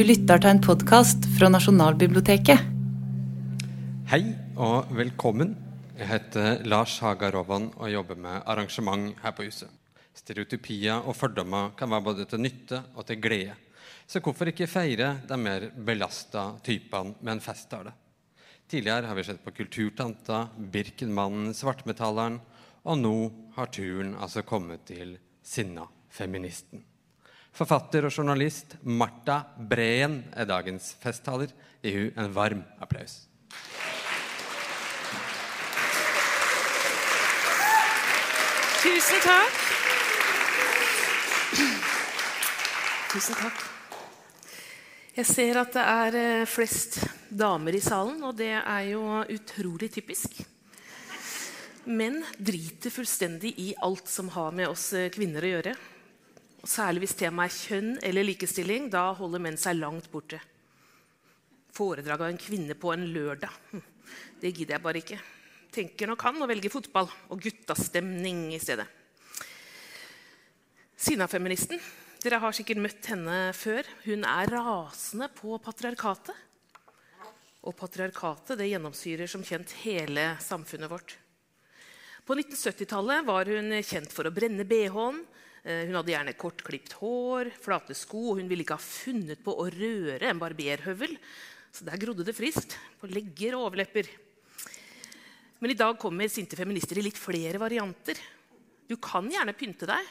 Du lytter til en podkast fra Nasjonalbiblioteket. Hei og velkommen. Jeg heter Lars Haga Rovan og jobber med arrangement her på huset. Stereotypier og fordommer kan være både til nytte og til glede. Så hvorfor ikke feire de mer belasta typene med en festtale? Tidligere har vi sett på Kulturtanta, Birkenmannen, Svartmetalleren, og nå har turen altså kommet til Sinna-feministen. Forfatter og journalist Marta Breen er dagens festtaler. Gi hun en varm applaus. Tusen takk. Tusen takk. Jeg ser at det er eh, flest damer i salen, og det er jo utrolig typisk. Menn driter fullstendig i alt som har med oss eh, kvinner å gjøre. Særlig hvis temaet er kjønn eller likestilling. Da holder menn seg langt borte. Foredrag av en kvinne på en lørdag. Hm, det gidder jeg bare ikke. Tenker nok han å velge fotball og guttastemning i stedet. Sinna-feministen. Dere har sikkert møtt henne før. Hun er rasende på patriarkatet. Og patriarkatet det gjennomsyrer som kjent hele samfunnet vårt. På 1970-tallet var hun kjent for å brenne bh-en, hun hadde gjerne kortklipt hår, flate sko, og hun ville ikke ha funnet på å røre en barberhøvel. Så der grodde det friskt på legger og overlepper. Men i dag kommer sinte feminister i litt flere varianter. Du kan gjerne pynte deg,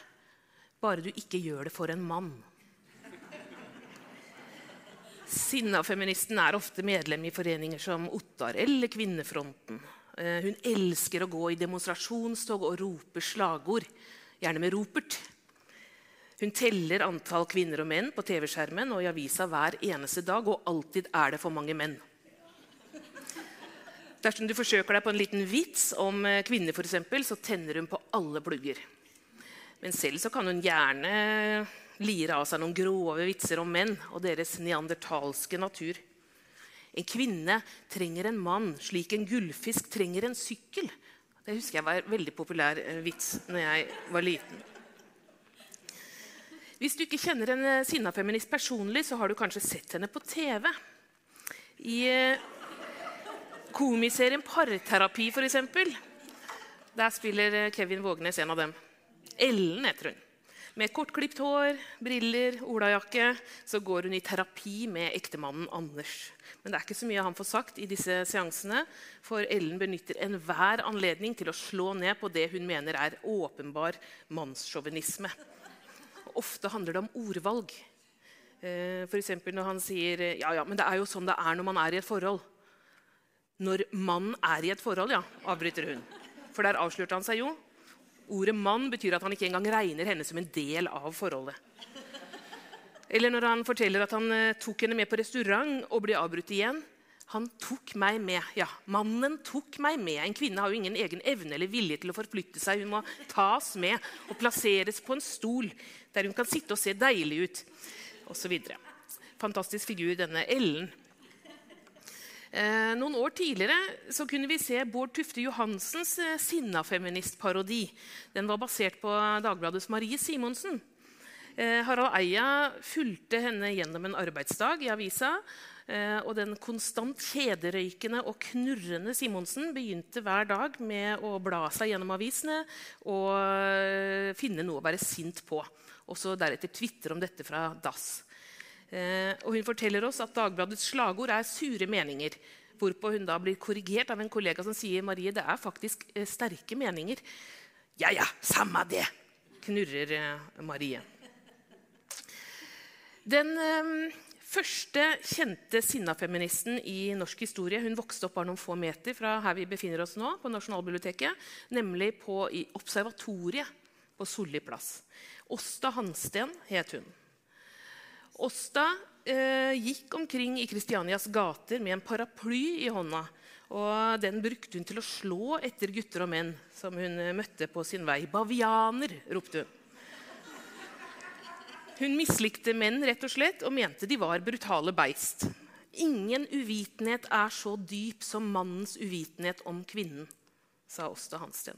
bare du ikke gjør det for en mann. Sinna-feministen er ofte medlem i foreninger som Ottar eller Kvinnefronten. Eh, hun elsker å gå i demonstrasjonstog og rope slagord, gjerne med ropert. Hun teller antall kvinner og menn på TV-skjermen og i avisa hver eneste dag, og alltid er det for mange menn. Dersom du forsøker deg på en liten vits om eh, kvinner, eksempel, så tenner hun på alle plugger. Men selv så kan hun gjerne lire av seg noen grove vitser om menn og deres neandertalske natur. En kvinne trenger en mann slik en gullfisk trenger en sykkel. Det husker jeg var en veldig populær eh, vits når jeg var liten. Hvis du ikke kjenner en sinnafeminist sinna-feminist personlig, så har du kanskje sett henne på TV. I eh, komiserien Parterapi, f.eks. Der spiller eh, Kevin Vågnes en av dem. Ellen heter hun. Med kortklipt hår, briller, olajakke så går hun i terapi med ektemannen Anders. Men det er ikke så mye han får sagt i disse seansene, for Ellen benytter enhver anledning til å slå ned på det hun mener er åpenbar mannssjåvinisme ofte handler det om ordvalg. Eh, F.eks. når han sier ja, ja, men det er jo sånn det er når man er i et forhold. Når mann er i et forhold, ja, avbryter hun. For der avslørte han seg jo. Ordet 'mann' betyr at han ikke engang regner henne som en del av forholdet. Eller når han forteller at han eh, tok henne med på restaurant og blir avbrutt igjen. Han tok meg med. Ja, mannen tok meg med. En kvinne har jo ingen egen evne eller vilje til å forflytte seg. Hun må tas med og plasseres på en stol der hun kan sitte og se deilig ut. Og så videre. Fantastisk figur, denne Ellen. Eh, noen år tidligere så kunne vi se Bård Tufte Johansens eh, sinnafeministparodi. Den var basert på Dagbladets Marie Simonsen. Eh, Harald Eia fulgte henne gjennom en arbeidsdag i avisa og den konstant kjederøykende og knurrende Simonsen begynte hver dag med å bla seg gjennom avisene og eh, finne noe å være sint på. Og så deretter tvitre om dette fra dass. Eh, og hun forteller oss at Dagbladets slagord er 'sure meninger'. Hvorpå hun da blir korrigert av en kollega som sier Marie, det er faktisk sterke meninger. Ja, ja, samme det, knurrer Marie. Den første kjente sinnafeministen i norsk historie. Hun vokste opp bare noen få meter fra her vi befinner oss nå, på Nasjonalbiblioteket, nemlig på, i Observatoriet på Solli plass. Åsta Hansten het hun. Åsta eh, gikk omkring i Kristianias gater med en paraply i hånda. Og Den brukte hun til å slå etter gutter og menn som hun møtte på sin vei. 'Bavianer', ropte hun. Hun mislikte menn rett og slett, og mente de var brutale beist. Ingen uvitenhet er så dyp som mannens uvitenhet om kvinnen, sa Åsta Hansten.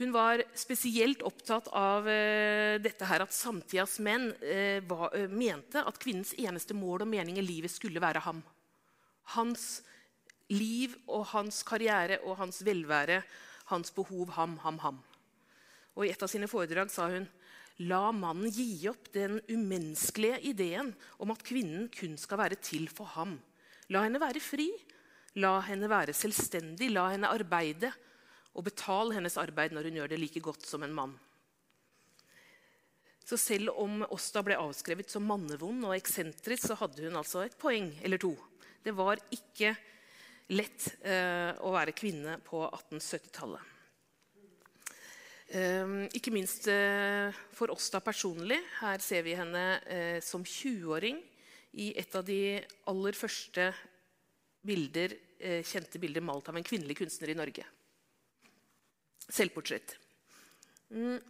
Hun var spesielt opptatt av eh, dette her at samtidas menn eh, var, eh, mente at kvinnens eneste mål og mening i livet skulle være ham. Hans liv og hans karriere og hans velvære, hans behov, ham, ham, ham. Og I et av sine foredrag sa hun La mannen gi opp den umenneskelige ideen om at kvinnen kun skal være til for ham. La henne være fri. La henne være selvstendig. La henne arbeide og betal hennes arbeid når hun gjør det like godt som en mann. Så selv om Åsta ble avskrevet som mannevond og eksentrisk, så hadde hun altså et poeng eller to. Det var ikke lett eh, å være kvinne på 1870-tallet. Eh, ikke minst for for da personlig. Her ser vi henne eh, som 20-åring i et av de aller første bilder, eh, kjente bilder malt av en kvinnelig kunstner i Norge selvportrett. Mm.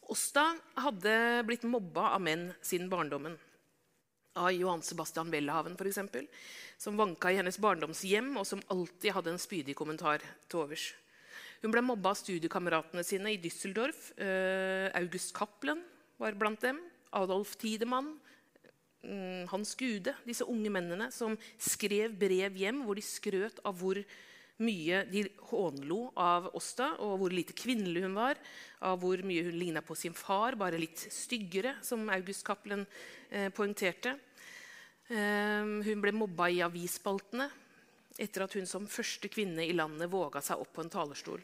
Åsta hadde blitt mobba av menn siden barndommen. Av Johan Sebastian Welhaven, f.eks., som vanka i hennes barndomshjem, og som alltid hadde en spydig kommentar til overs. Hun ble mobba av studiekameratene sine i Düsseldorf. Uh, August Cappelen var blant dem. Adolf Tidemann. Um, Hans Gude. Disse unge mennene som skrev brev hjem hvor de skrøt av hvor mye de hånlo av Åsta, og hvor lite kvinnelig hun var. Av hvor mye hun ligna på sin far, bare litt styggere, som August Cappelen eh, poengterte. Eh, hun ble mobba i avisspaltene etter at hun som første kvinne i landet våga seg opp på en talerstol.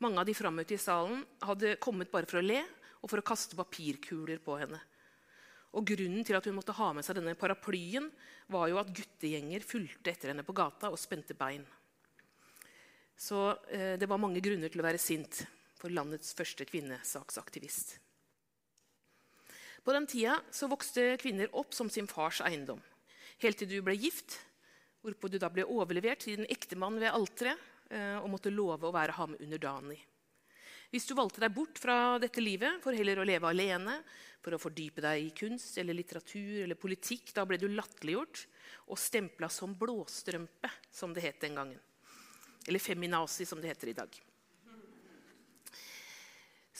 Mange av de frammøtte i salen hadde kommet bare for å le og for å kaste papirkuler på henne. Og Grunnen til at hun måtte ha med seg denne paraplyen, var jo at guttegjenger fulgte etter henne på gata og spente bein. Så eh, det var mange grunner til å være sint for landets første kvinnesaksaktivist. På den tida vokste kvinner opp som sin fars eiendom. Helt til du ble gift, hvorpå du da ble overlevert til din ektemann ved alteret eh, og måtte love å være ham underdanig. Hvis du valgte deg bort fra dette livet for heller å leve alene, for å fordype deg i kunst eller litteratur eller politikk, da ble du latterliggjort og stempla som blåstrømpe, som det het den gangen. Eller feminazi, som det heter i dag.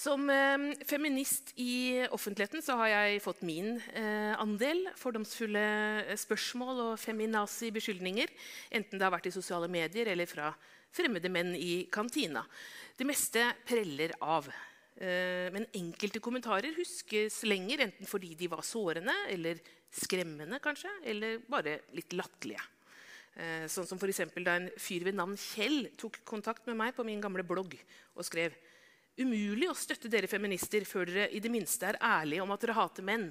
Som eh, feminist i offentligheten så har jeg fått min eh, andel fordomsfulle eh, spørsmål og feminazi-beskyldninger. Enten det har vært i sosiale medier eller fra fremmede menn i kantina. Det meste preller av. Eh, men enkelte kommentarer huskes lenger, enten fordi de var sårende eller skremmende, kanskje, eller bare litt latterlige. Sånn som for Da en fyr ved navn Kjell tok kontakt med meg på min gamle blogg og skrev Umulig å støtte dere feminister før dere i det minste er ærlige om at dere hater menn.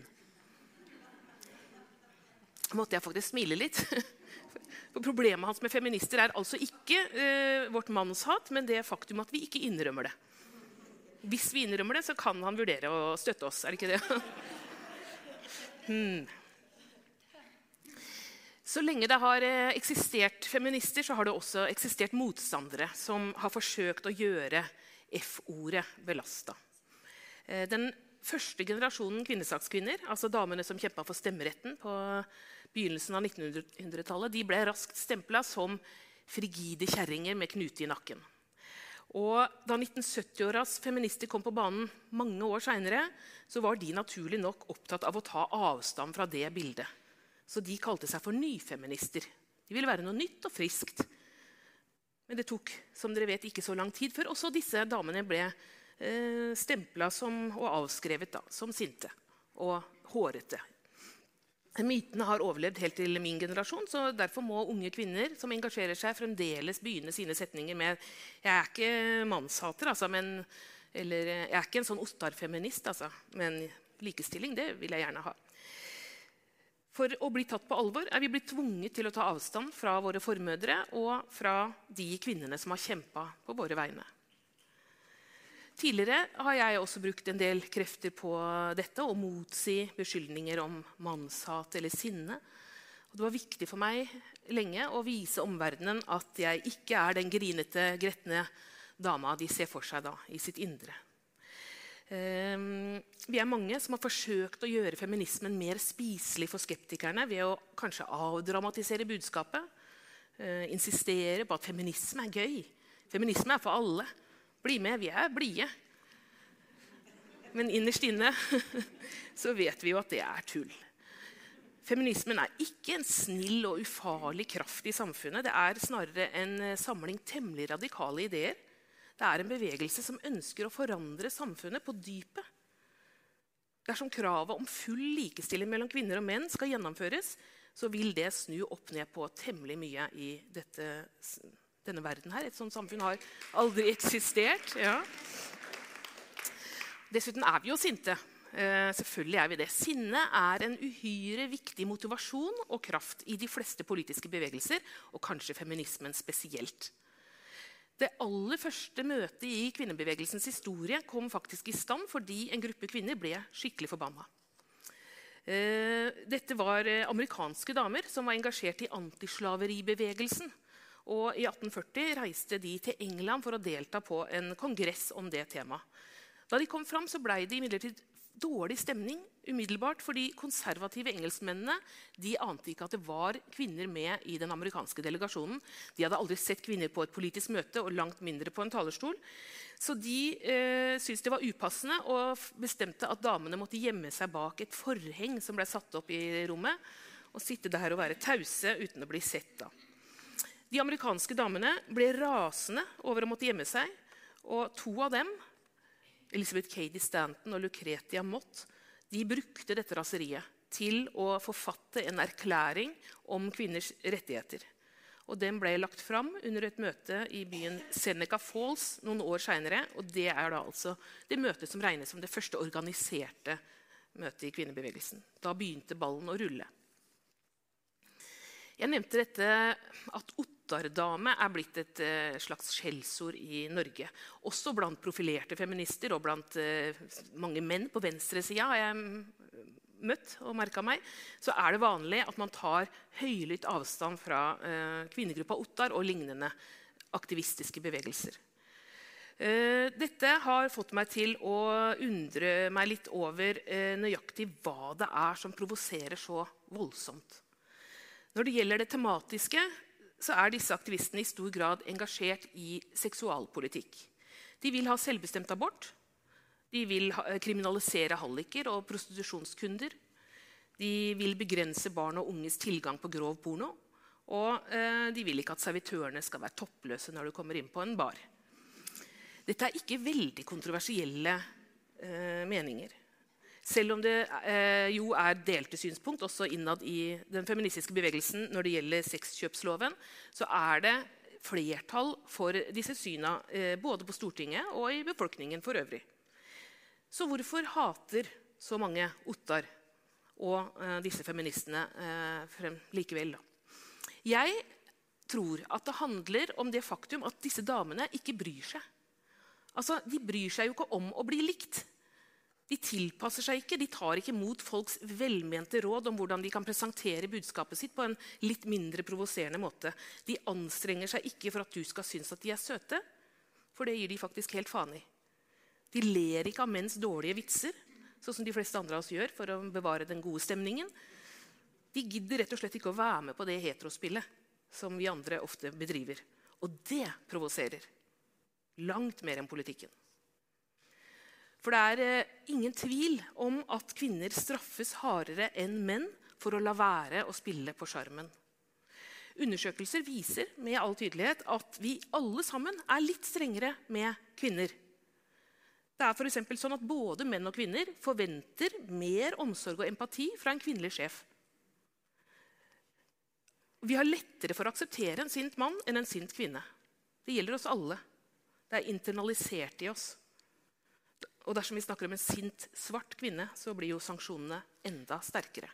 måtte jeg faktisk smile litt. For Problemet hans med feminister er altså ikke eh, vårt mannshat, men det faktum at vi ikke innrømmer det. Hvis vi innrømmer det, så kan han vurdere å støtte oss. Er det ikke det? hmm. Så lenge det har eh, eksistert feminister, så har det også eksistert motstandere som har forsøkt å gjøre F-ordet belasta. Eh, den første generasjonen kvinnesakskvinner, altså damene som kjempa for stemmeretten på begynnelsen av 1900-tallet, de ble raskt stempla som frigide kjerringer med knute i nakken. Og da 1970-åras feminister kom på banen mange år seinere, var de naturlig nok opptatt av å ta avstand fra det bildet. Så de kalte seg for nyfeminister. De ville være noe nytt og friskt. Men det tok som dere vet, ikke så lang tid før også disse damene ble eh, stempla og avskrevet da, som sinte og hårete. Mytene har overlevd helt til min generasjon, så derfor må unge kvinner som engasjerer seg, fremdeles begynne sine setninger med 'Jeg er ikke mannshater, altså, men, eller 'Jeg er ikke en sånn Ottar-feminist, altså, men likestilling det vil jeg gjerne ha'. For å bli tatt på alvor er vi blitt tvunget til å ta avstand fra våre formødre og fra de kvinnene som har kjempa på våre vegne. Tidligere har jeg også brukt en del krefter på dette og motsi beskyldninger om mannshat eller sinne. Og det var viktig for meg lenge å vise omverdenen at jeg ikke er den grinete, gretne dama de ser for seg da, i sitt indre. Ehm, vi er mange som har forsøkt å gjøre feminismen mer spiselig for skeptikerne ved å kanskje avdramatisere budskapet. Eh, insistere på at feminisme er gøy. Feminisme er for alle. Bli med, vi er blide. Men innerst inne så vet vi jo at det er tull. Feminismen er ikke en snill og ufarlig kraft i samfunnet. Det er snarere en eh, samling temmelig radikale ideer. Det er en bevegelse som ønsker å forandre samfunnet på dypet. Dersom kravet om full likestilling mellom kvinner og menn skal gjennomføres, så vil det snu opp ned på temmelig mye i dette, denne verden. her. Et sånt samfunn har aldri eksistert. Ja. Dessuten er vi jo sinte. Uh, selvfølgelig er vi det. Sinne er en uhyre viktig motivasjon og kraft i de fleste politiske bevegelser, og kanskje feminismen spesielt. Det aller første møtet i kvinnebevegelsens historie kom faktisk i stand fordi en gruppe kvinner ble skikkelig forbanna. Uh, dette var uh, amerikanske damer som var engasjert i antislaveribevegelsen. Og I 1840 reiste de til England for å delta på en kongress om det temaet. Da de kom fram, så ble de imidlertid dårlig stemning umiddelbart. For de konservative engelskmennene de ante ikke at det var kvinner med i den amerikanske delegasjonen. De hadde aldri sett kvinner på et politisk møte og langt mindre på en talerstol. Så de eh, syntes det var upassende og bestemte at damene måtte gjemme seg bak et forheng som ble satt opp i rommet, og sitte der og være tause uten å bli sett. da. De amerikanske damene ble rasende over å måtte gjemme seg. Og to av dem Elizabeth Cady Stanton og Lucretia Mott de brukte dette raseriet til å forfatte en erklæring om kvinners rettigheter. Og Den ble lagt fram under et møte i byen Seneca Falls noen år seinere. Det er da altså det møtet som regnes som det første organiserte møtet i kvinnebevegelsen. Da begynte ballen å rulle. Jeg nevnte dette at Ottardame er blitt et uh, slags skjellsord i Norge. Også blant profilerte feminister og blant uh, mange menn på venstresida har jeg møtt og merka meg, så er det vanlig at man tar høylytt avstand fra uh, kvinnegruppa Ottar og lignende aktivistiske bevegelser. Dette har fått meg til å undre meg litt over nøyaktig hva det er som provoserer så voldsomt. Når det gjelder det tematiske, så er disse aktivistene i stor grad engasjert i seksualpolitikk. De vil ha selvbestemt abort. De vil kriminalisere halliker og prostitusjonskunder. De vil begrense barn og unges tilgang på grov porno. Og eh, de vil ikke at servitørene skal være toppløse når du kommer inn på en bar. Dette er ikke veldig kontroversielle eh, meninger. Selv om det eh, jo er delte synspunkt også innad i den feministiske bevegelsen når det gjelder sexkjøpsloven, så er det flertall for disse syna eh, både på Stortinget og i befolkningen for øvrig. Så hvorfor hater så mange Ottar og eh, disse feministene eh, frem, likevel? Da? Jeg tror at det handler om det faktum at disse damene ikke bryr seg. Altså, De bryr seg jo ikke om å bli likt. De tilpasser seg ikke, de tar ikke imot folks velmente råd om hvordan de kan presentere budskapet sitt på en litt mindre provoserende måte. De anstrenger seg ikke for at du skal synes at de er søte, for det gir de faktisk helt faen i. De ler ikke av menns dårlige vitser, sånn som de fleste andre av oss gjør for å bevare den gode stemningen. De gidder rett og slett ikke å være med på det heterospillet som vi andre ofte bedriver. Og det provoserer. Langt mer enn politikken. For det er eh, ingen tvil om at kvinner straffes hardere enn menn for å la være å spille på sjarmen. Undersøkelser viser med all tydelighet at vi alle sammen er litt strengere med kvinner. Det er for sånn at Både menn og kvinner forventer mer omsorg og empati fra en kvinnelig sjef. Vi har lettere for å akseptere en sint mann enn en sint kvinne. Det gjelder oss alle. Det er internalisert i oss. Og dersom vi snakker om en sint, svart kvinne, så blir jo sanksjonene enda sterkere.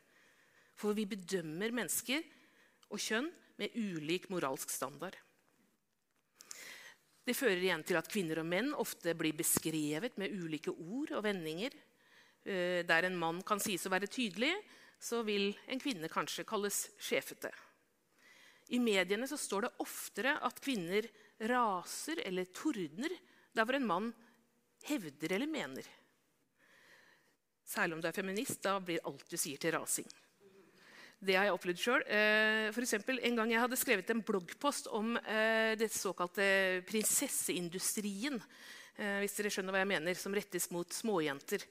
For vi bedømmer mennesker og kjønn med ulik moralsk standard. Det fører igjen til at kvinner og menn ofte blir beskrevet med ulike ord og vendinger. Eh, der en mann kan sies å være tydelig, så vil en kvinne kanskje kalles sjefete. I mediene så står det oftere at kvinner raser eller tordner der hvor en mann hevder eller mener. Særlig om du er feminist. Da blir alt du sier, til rasing. Det har jeg opplevd sjøl. Eh, en gang jeg hadde skrevet en bloggpost om eh, det såkalte prinsesseindustrien. Eh, hvis dere skjønner hva jeg mener, som rettes mot småjenter.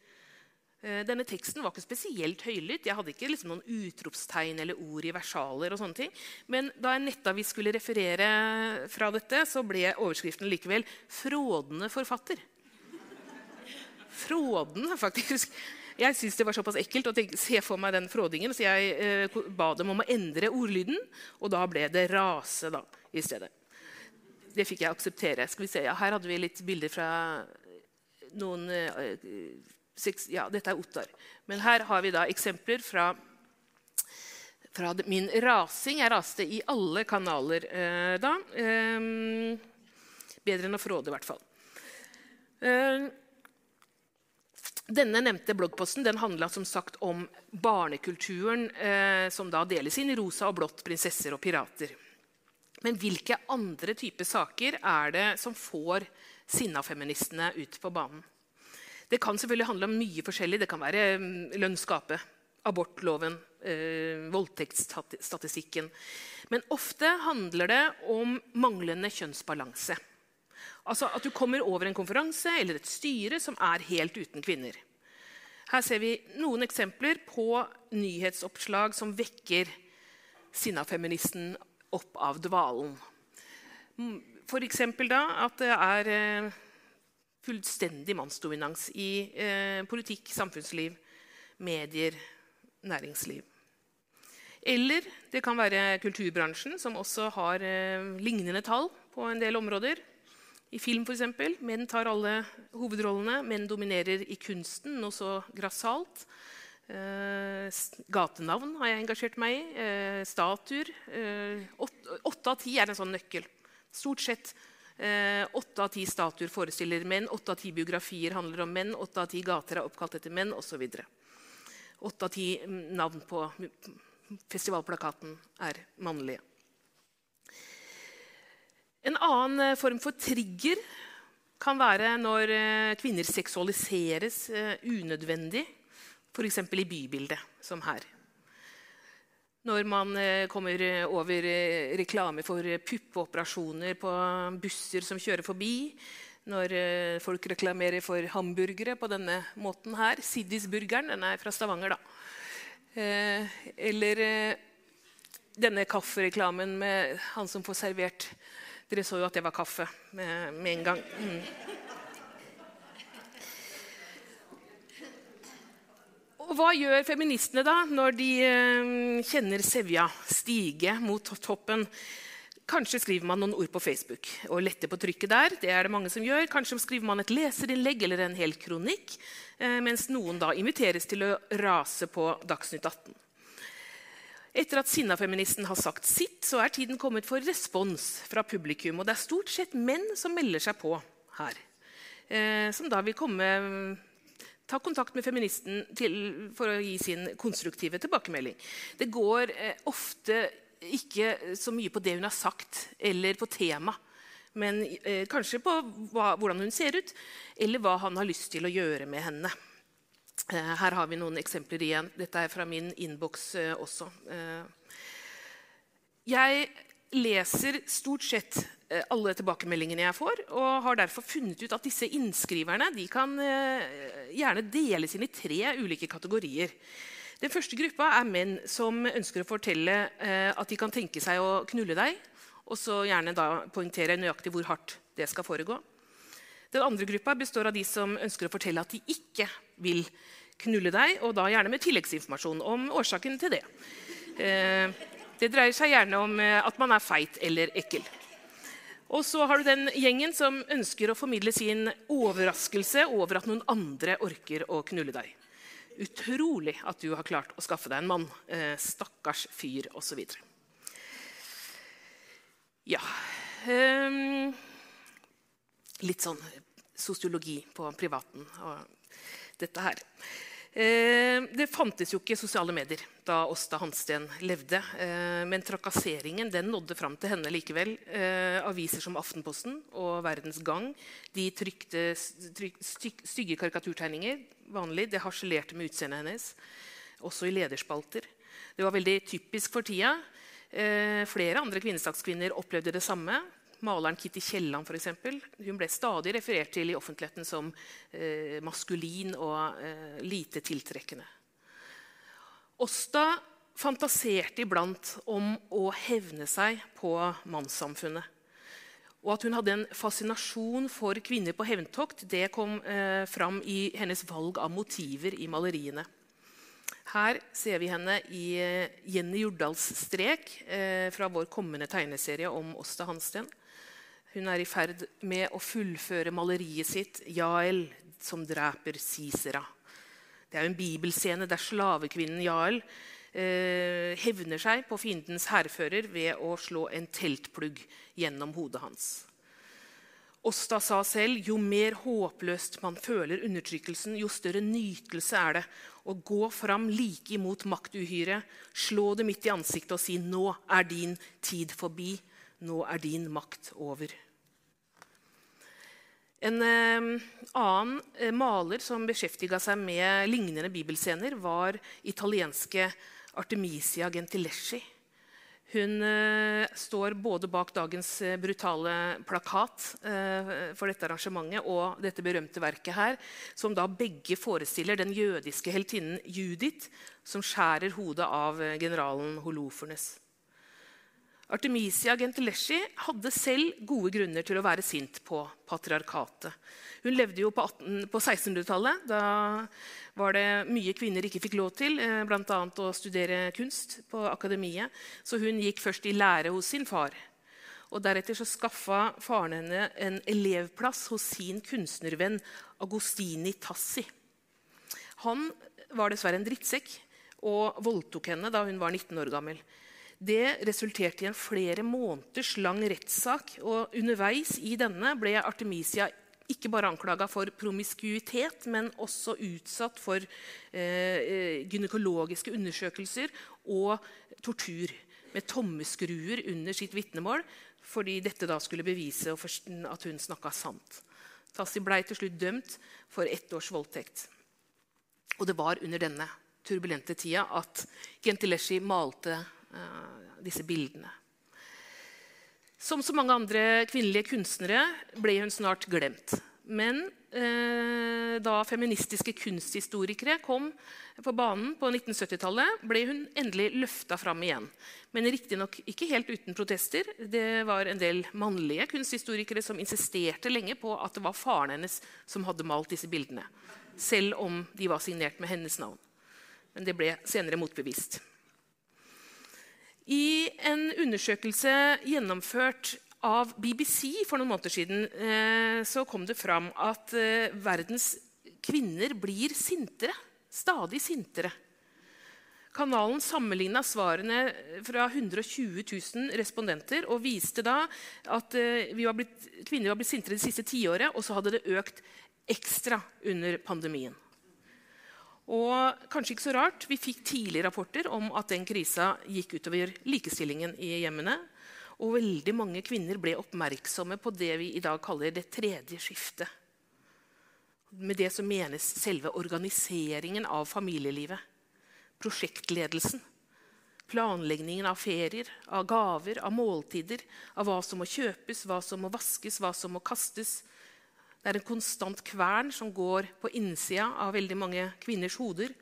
Denne teksten var ikke spesielt høylytt. Jeg hadde ikke liksom noen utropstegn eller ord i versaler. og sånne ting. Men da en nettavis skulle referere fra dette, så ble overskriften likevel 'Frådende forfatter'. Frådende, faktisk. Jeg syntes det var såpass ekkelt å se for meg den frådingen, så jeg eh, ba dem om å endre ordlyden. Og da ble det 'rase' da, i stedet. Det fikk jeg akseptere. Skal vi se, ja, Her hadde vi litt bilder fra noen eh, ja, dette er Ottar. Men her har vi da eksempler fra, fra min rasing. Jeg raste i alle kanaler eh, da. Eh, bedre enn å fråde, i hvert fall. Eh, denne nevnte bloggposten den handla som sagt om barnekulturen eh, som da deles inn i rosa og blått, prinsesser og pirater. Men hvilke andre typer saker er det som får sinnafeministene ut på banen? Det kan selvfølgelig handle om mye forskjellig. Det kan være mm, lønnsgapet, abortloven, eh, voldtektsstatistikken. Men ofte handler det om manglende kjønnsbalanse. Altså at du kommer over en konferanse eller et styre som er helt uten kvinner. Her ser vi noen eksempler på nyhetsoppslag som vekker sinnafeministen opp av dvalen. For da at det er eh, fullstendig mannsdominans i eh, politikk, samfunnsliv, medier, næringsliv. Eller det kan være kulturbransjen, som også har eh, lignende tall på en del områder. I film f.eks. Menn tar alle hovedrollene. Menn dominerer i kunsten, noe så grassat. Eh, gatenavn har jeg engasjert meg i. Eh, statuer. Eh, åtte av ti er en sånn nøkkel. Stort sett Eh, åtte av ti statuer forestiller menn, åtte av ti biografier handler om menn, åtte av ti gater er oppkalt etter menn osv. Åtte av ti navn på festivalplakaten er mannlige. En annen eh, form for trigger kan være når eh, kvinner seksualiseres unødvendig, f.eks. i bybildet, som her. Når man eh, kommer eh, over eh, reklame for puppeoperasjoner på busser som kjører forbi. Når folk reklamerer for hamburgere på denne måten her. Siddisburgeren. Den er fra Stavanger, da. Eller denne kaffereklamen med han som får servert Dere så jo at det var kaffe med, med en gang. Mm. Og hva gjør feministene da når de eh, kjenner sevja stige mot toppen? Kanskje skriver man noen ord på Facebook og letter på trykket der. det er det mange som gjør. Kanskje skriver man et leserinnlegg eller en hel kronikk, eh, mens noen da inviteres til å rase på Dagsnytt 18. Etter at Sinnafeministen har sagt sitt, så er tiden kommet for respons fra publikum. Og det er stort sett menn som melder seg på her. Eh, som da vil komme ta kontakt med feministen til, for å gi sin konstruktive tilbakemelding. Det går eh, ofte ikke så mye på det hun har sagt, eller på tema, men eh, kanskje på hva, hvordan hun ser ut, eller hva han har lyst til å gjøre med henne. Eh, her har vi noen eksempler igjen. Dette er fra min innboks eh, også. Eh, jeg leser stort sett alle tilbakemeldingene jeg får, og har derfor funnet ut at disse innskriverne kan gjerne deles inn i tre ulike kategorier. Den første gruppa er menn som ønsker å fortelle at de kan tenke seg å knulle deg, og så gjerne da poengtere nøyaktig hvor hardt det skal foregå. Den andre gruppa består av de som ønsker å fortelle at de ikke vil knulle deg, og da gjerne med tilleggsinformasjon om årsaken til det. Det dreier seg gjerne om at man er feit eller ekkel. Og så har du den gjengen som ønsker å formidle sin overraskelse over at noen andre orker å knulle deg. Utrolig at du har klart å skaffe deg en mann. Eh, stakkars fyr, osv. Ja um, Litt sånn sosiologi på privaten og dette her. Eh, det fantes jo ikke sosiale medier da Åsta Hansten levde. Eh, men trakasseringen den nådde fram til henne likevel. Eh, aviser som Aftenposten og Verdens Gang de trykte stygge karikaturtegninger. vanlig. Det harselerte med utseendet hennes, også i lederspalter. Det var veldig typisk for tida. Flere andre kvinnesakskvinner opplevde det samme. Maleren Kitty Kielland eksempel, hun ble stadig referert til i offentligheten som eh, maskulin og eh, lite tiltrekkende. Åsta fantaserte iblant om å hevne seg på mannssamfunnet. Og at hun hadde en fascinasjon for kvinner på hevntokt, det kom eh, fram i hennes valg av motiver i maleriene. Her ser vi henne i eh, Jenny Jordals strek eh, fra vår kommende tegneserie om Åsta Hansten. Hun er i ferd med å fullføre maleriet sitt 'Jael som dreper Sisera'. Det er en bibelscene der slavekvinnen Jael eh, hevner seg på fiendens hærfører ved å slå en teltplugg gjennom hodet hans. Åsta sa selv jo mer håpløst man føler undertrykkelsen, jo større nytelse er det å gå fram like imot maktuhyret, slå det midt i ansiktet og si 'Nå er din tid forbi. Nå er din makt over'. En eh, annen eh, maler som beskjeftiga seg med lignende bibelscener, var italienske Artemisia Gentileschi. Hun eh, står både bak dagens eh, brutale plakat for dette arrangementet og dette berømte verket her, som da begge forestiller den jødiske heltinnen Judith, som skjærer hodet av generalen Holofernes. Artemisia Gentileschi hadde selv gode grunner til å være sint på patriarkatet. Hun levde jo på, på 1600-tallet. Da var det mye kvinner ikke fikk lov til, eh, bl.a. å studere kunst på akademiet. Så hun gikk først i lære hos sin far. Og Deretter så skaffa faren henne en elevplass hos sin kunstnervenn Agostini Tassi. Han var dessverre en drittsekk og voldtok henne da hun var 19 år gammel. Det resulterte i en flere måneders lang rettssak. og Underveis i denne ble Artemisia ikke bare anklaga for promiskuitet, men også utsatt for eh, gynekologiske undersøkelser og tortur med tommeskruer under sitt vitnemål, fordi dette da skulle bevise at hun snakka sant. Tassi ble til slutt dømt for ett års voldtekt. Og det var under denne turbulente tida at Gentileschi malte Eh, disse bildene. Som så mange andre kvinnelige kunstnere ble hun snart glemt. Men eh, da feministiske kunsthistorikere kom på banen på 1970-tallet, ble hun endelig løfta fram igjen. Men riktignok ikke helt uten protester. Det var en del mannlige kunsthistorikere som insisterte lenge på at det var faren hennes som hadde malt disse bildene. Selv om de var signert med hennes navn. Men det ble senere motbevist. I en undersøkelse gjennomført av BBC for noen måneder siden eh, så kom det fram at eh, verdens kvinner blir sintere. Stadig sintere. Kanalen sammenligna svarene fra 120 000 respondenter og viste da at eh, var blitt, kvinner var blitt sintere det siste tiåret, og så hadde det økt ekstra under pandemien. Og kanskje ikke så rart, Vi fikk tidlig rapporter om at den krisa gikk utover likestillingen i hjemmene. Og veldig mange kvinner ble oppmerksomme på det vi i dag kaller det tredje skiftet. Med det som menes selve organiseringen av familielivet. Prosjektledelsen. Planleggingen av ferier, av gaver, av måltider, av hva som må kjøpes, hva som må vaskes, hva som må kastes, det er en konstant kvern som går på innsida av veldig mange kvinners hoder.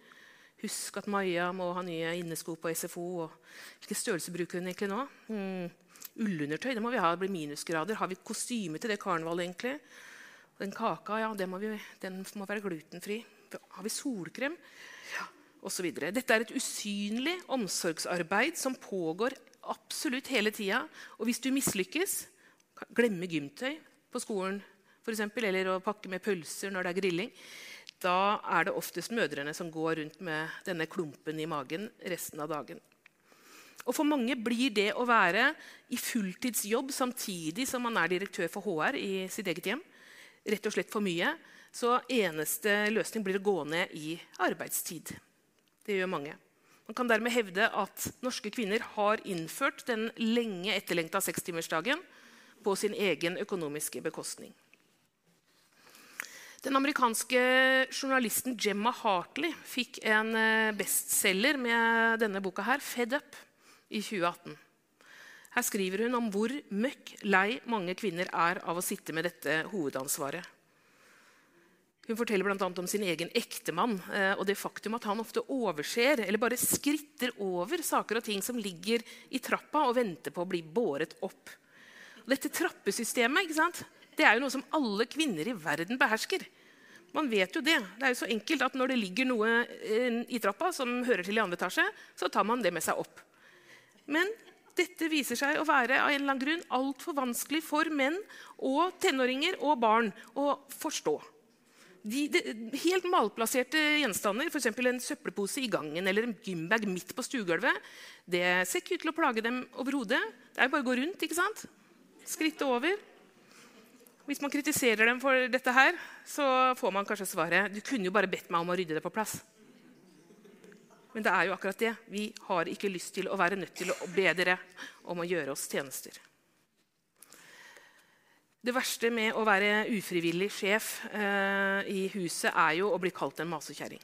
Husk at Maja må ha nye innesko på SFO. og Hvilken størrelse bruker hun egentlig nå? Mm. Ullundertøy det må vi ha, det blir minusgrader. Har vi kostyme til det karnevalet? egentlig? Den kaka ja, den må, vi, den må være glutenfri. Har vi solkrem? Ja, Osv. Dette er et usynlig omsorgsarbeid som pågår absolutt hele tida. Og hvis du mislykkes, glemme gymtøy på skolen for eksempel, eller å pakke med pølser når det er grilling, da er det oftest mødrene som går rundt med denne klumpen i magen resten av dagen. Og For mange blir det å være i fulltidsjobb samtidig som man er direktør for HR i sitt eget hjem, rett og slett for mye. Så eneste løsning blir å gå ned i arbeidstid. Det gjør mange. Man kan dermed hevde at norske kvinner har innført den lenge etterlengta sekstimersdagen på sin egen økonomiske bekostning. Den amerikanske journalisten Gemma Hartley fikk en eh, bestselger med denne boka, her, 'Fed Up', i 2018. Her skriver hun om hvor møkk lei mange kvinner er av å sitte med dette hovedansvaret. Hun forteller bl.a. om sin egen ektemann eh, og det faktum at han ofte overser eller bare skritter over saker og ting som ligger i trappa og venter på å bli båret opp. Dette trappesystemet ikke sant? Det er jo noe som alle kvinner i verden behersker. Man vet jo det. Det er jo så enkelt at Når det ligger noe eh, i trappa som hører til i andre etasje, så tar man det med seg opp. Men dette viser seg å være av en eller annen grunn altfor vanskelig for menn og tenåringer og barn å forstå. De, de, helt malplasserte gjenstander, f.eks. en søppelpose i gangen eller en gymbag midt på stuegulvet, det ser ikke ut til å plage dem overhodet. Det er jo bare å gå rundt. ikke sant? Skrittet over. Hvis man kritiserer dem for dette, her, så får man kanskje svaret du kunne jo bare bedt meg om å rydde det på plass. Men det er jo akkurat det. Vi har ikke lyst til å være nødt til å be dere om å gjøre oss tjenester. Det verste med å være ufrivillig sjef eh, i huset er jo å bli kalt en masekjerring.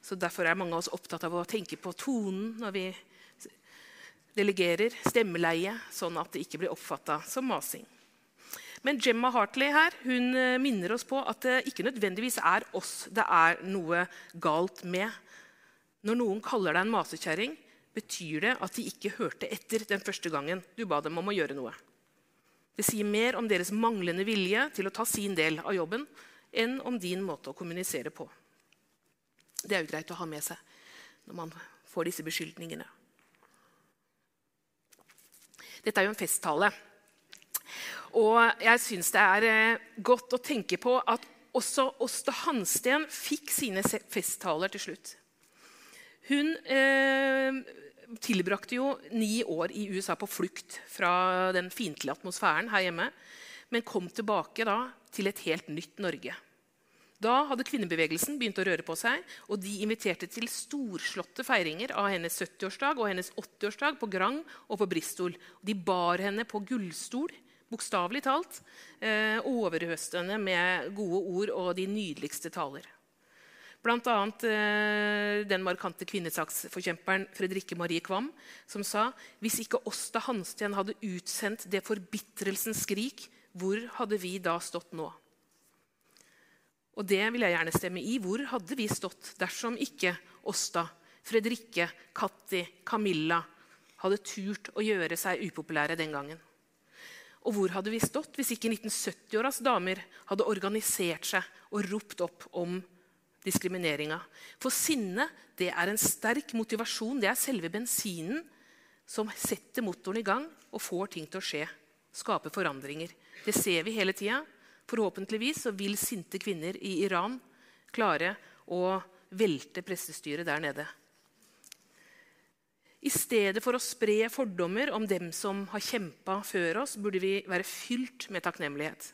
Så Derfor er mange av oss opptatt av å tenke på tonen når vi delegerer, stemmeleie, sånn at det ikke blir oppfatta som masing. Men Gemma Hartley her, hun eh, minner oss på at det ikke nødvendigvis er oss det er noe galt med. Når noen kaller deg en masekjerring, betyr det at de ikke hørte etter den første gangen du ba dem om å gjøre noe. Det sier mer om deres manglende vilje til å ta sin del av jobben enn om din måte å kommunisere på. Det er jo greit å ha med seg når man får disse beskyldningene. Dette er jo en festtale. Og jeg syns det er eh, godt å tenke på at også Åste Hansten fikk sine festtaler til slutt. Hun eh, tilbrakte jo ni år i USA på flukt fra den fiendtlige atmosfæren her hjemme, men kom tilbake da til et helt nytt Norge. Da hadde kvinnebevegelsen begynt å røre på seg, og de inviterte til storslåtte feiringer av hennes 70-årsdag og hennes 80-årsdag på Grang og på Bristol. De bar henne på gullstol bokstavelig talt, eh, overøste med gode ord og de nydeligste taler. Bl.a. Eh, den markante kvinnesaksforkjemperen Fredrikke Marie Kvam, som sa hvis ikke Åsta Hansten hadde utsendt det forbitrelsens skrik, hvor hadde vi da stått nå? Og det vil jeg gjerne stemme i. Hvor hadde vi stått dersom ikke Åsta, Fredrikke, Katti, Camilla hadde turt å gjøre seg upopulære den gangen? Og hvor hadde vi stått hvis ikke 1970-åras damer hadde organisert seg og ropt opp om diskrimineringa? For sinne det er en sterk motivasjon. Det er selve bensinen som setter motoren i gang og får ting til å skje. Skape forandringer. Det ser vi hele tida. Forhåpentligvis vil sinte kvinner i Iran klare å velte prestestyret der nede. I stedet for å spre fordommer om dem som har kjempa før oss, burde vi være fylt med takknemlighet.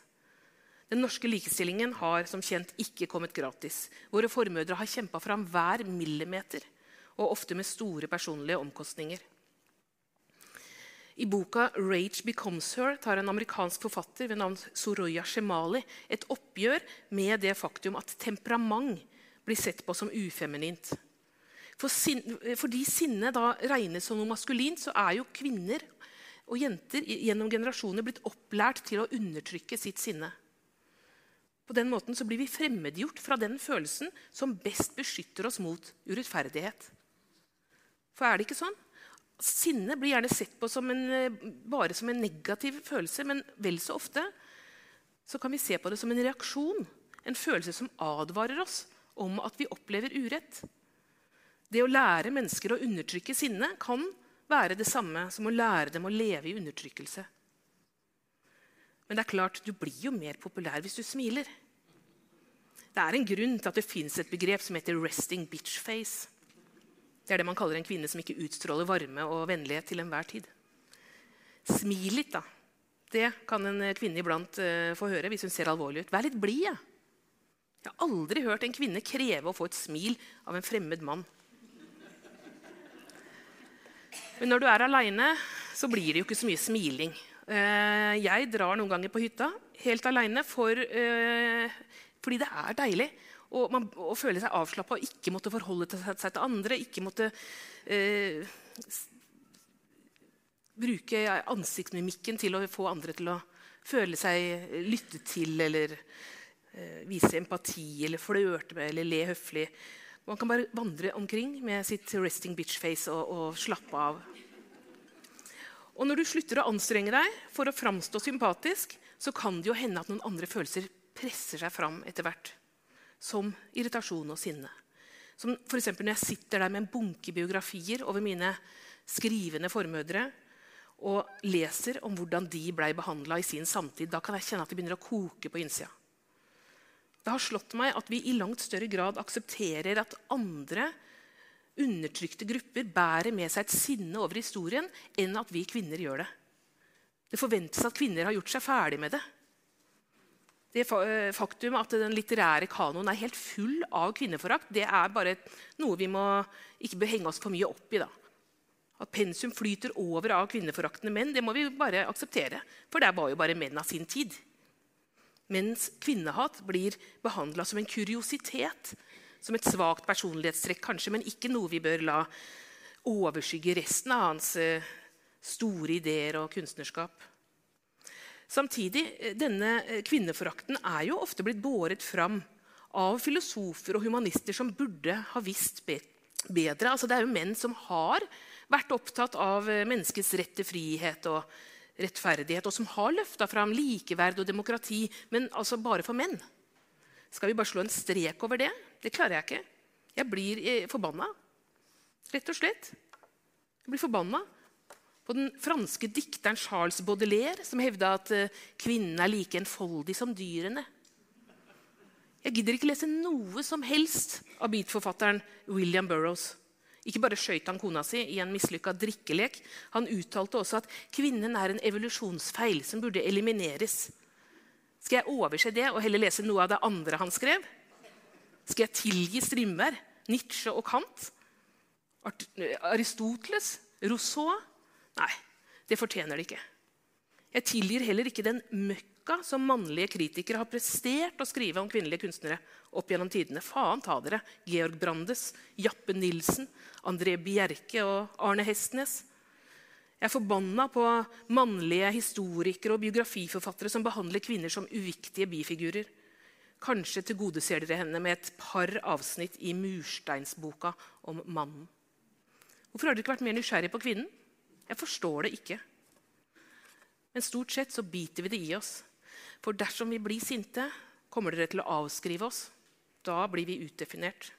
Den norske likestillingen har som kjent ikke kommet gratis. Våre formødre har kjempa fram hver millimeter, og ofte med store personlige omkostninger. I boka 'Rage Becomes Her' tar en amerikansk forfatter ved navn Soroya Shemali et oppgjør med det faktum at temperament blir sett på som ufeminint. For sin, fordi sinne da regnes som noe maskulint, så er jo kvinner og jenter gjennom generasjoner blitt opplært til å undertrykke sitt sinne. På den måten så blir vi fremmedgjort fra den følelsen som best beskytter oss mot urettferdighet. For er det ikke sånn? Sinne blir gjerne sett på som en, bare som en negativ følelse, men vel så ofte så kan vi se på det som en reaksjon. En følelse som advarer oss om at vi opplever urett. Det å lære mennesker å undertrykke sinne kan være det samme som å lære dem å leve i undertrykkelse. Men det er klart, du blir jo mer populær hvis du smiler. Det er en grunn til at det fins et begrep som heter 'resting bitch face'. Det er det man kaller en kvinne som ikke utstråler varme og vennlighet til enhver tid. Smil litt, da. Det kan en kvinne iblant uh, få høre hvis hun ser alvorlig ut. Vær litt blid. Ja. Jeg har aldri hørt en kvinne kreve å få et smil av en fremmed mann. Men når du er aleine, så blir det jo ikke så mye smiling. Eh, jeg drar noen ganger på hytta helt aleine for eh, Fordi det er deilig Og man, å føle seg avslappa og ikke måtte forholde seg til andre. Ikke måtte eh, bruke ansiktsmimikken til å få andre til å føle seg lyttet til eller eh, vise empati eller flørte med eller le høflig. Man kan bare vandre omkring med sitt resting bitch face og, og slappe av. Og når du slutter å anstrenge deg for å framstå sympatisk, så kan det jo hende at noen andre følelser presser seg fram etter hvert. Som irritasjon og sinne. Som f.eks. når jeg sitter der med en bunke biografier over mine skrivende formødre og leser om hvordan de ble behandla i sin samtid. Da kan jeg kjenne at det begynner å koke på innsida. Det har slått meg at vi i langt større grad aksepterer at andre undertrykte grupper bærer med seg et sinne over historien, enn at vi kvinner gjør det. Det forventes at kvinner har gjort seg ferdig med det. Det eh, faktum at den litterære kanoen er helt full av kvinneforakt, det er bare noe vi må ikke bør henge oss for mye opp i. da. At pensum flyter over av kvinneforaktende menn, det må vi bare akseptere. For det var jo bare menn av sin tid mens kvinnehat blir behandla som en kuriositet, som et svakt personlighetstrekk, kanskje, men ikke noe vi bør la overskygge resten av hans eh, store ideer og kunstnerskap. Samtidig, eh, denne eh, kvinneforakten er jo ofte blitt båret fram av filosofer og humanister som burde ha visst bedre. Altså, det er jo menn som har vært opptatt av menneskets rett til frihet og rettferdighet, og som har løfta fram likeverd og demokrati, men altså bare for menn. Skal vi bare slå en strek over det? Det klarer jeg ikke. Jeg blir eh, forbanna. Rett og slett. Jeg blir forbanna på den franske dikteren Charles Baudelaire, som hevda at eh, kvinnen er like enfoldig som dyrene. Jeg gidder ikke lese noe som helst av beatforfatteren William Burroughs. Ikke bare skøyt han kona si i en mislykka drikkelek. Han uttalte også at kvinnen er en evolusjonsfeil som burde elimineres. Skal jeg overse det og heller lese noe av det andre han skrev? Skal jeg tilgi Strindberg, Nietzsche og Kant? Aristoteles? Rousseau? Nei, det fortjener de ikke. Jeg tilgir heller ikke den møkka som mannlige kritikere har prestert å skrive om kvinnelige kunstnere opp gjennom tidene. Faen ta dere. Georg Brandes, Jappe Nilsen, André Bjerke og Arne Hestnes. Jeg er forbanna på mannlige historikere og biografiforfattere som behandler kvinner som uviktige bifigurer. Kanskje tilgodeser dere henne med et par avsnitt i mursteinsboka om mannen. Hvorfor har dere ikke vært mer nysgjerrig på kvinnen? Jeg forstår det ikke. Men stort sett så biter vi det i oss. For dersom vi blir sinte, kommer dere til å avskrive oss. Da blir vi utdefinert.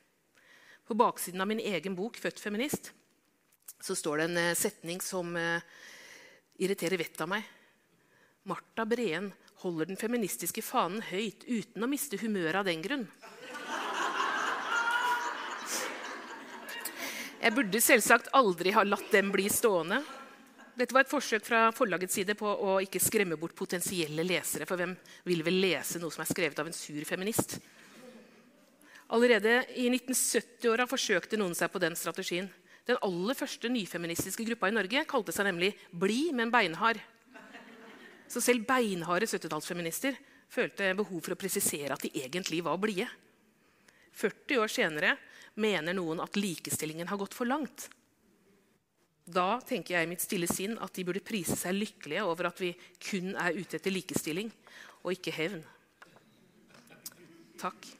På baksiden av min egen bok 'Født feminist' så står det en eh, setning som eh, irriterer vettet av meg. Marta Breen holder den feministiske fanen høyt uten å miste humøret av den grunn. Jeg burde selvsagt aldri ha latt dem bli stående. Dette var et forsøk fra forlagets side på å ikke skremme bort potensielle lesere. For hvem vil vel lese noe som er skrevet av en sur feminist? Allerede i 1970-åra forsøkte noen seg på den strategien. Den aller første nyfeministiske gruppa i Norge kalte seg nemlig Bli, men beinhard. Så selv beinharde 70-tallsfeminister følte behov for å presisere at de egentlig var blide. 40 år senere mener noen at likestillingen har gått for langt. Da tenker jeg i mitt stille sinn at de burde prise seg lykkelige over at vi kun er ute etter likestilling og ikke hevn. Takk.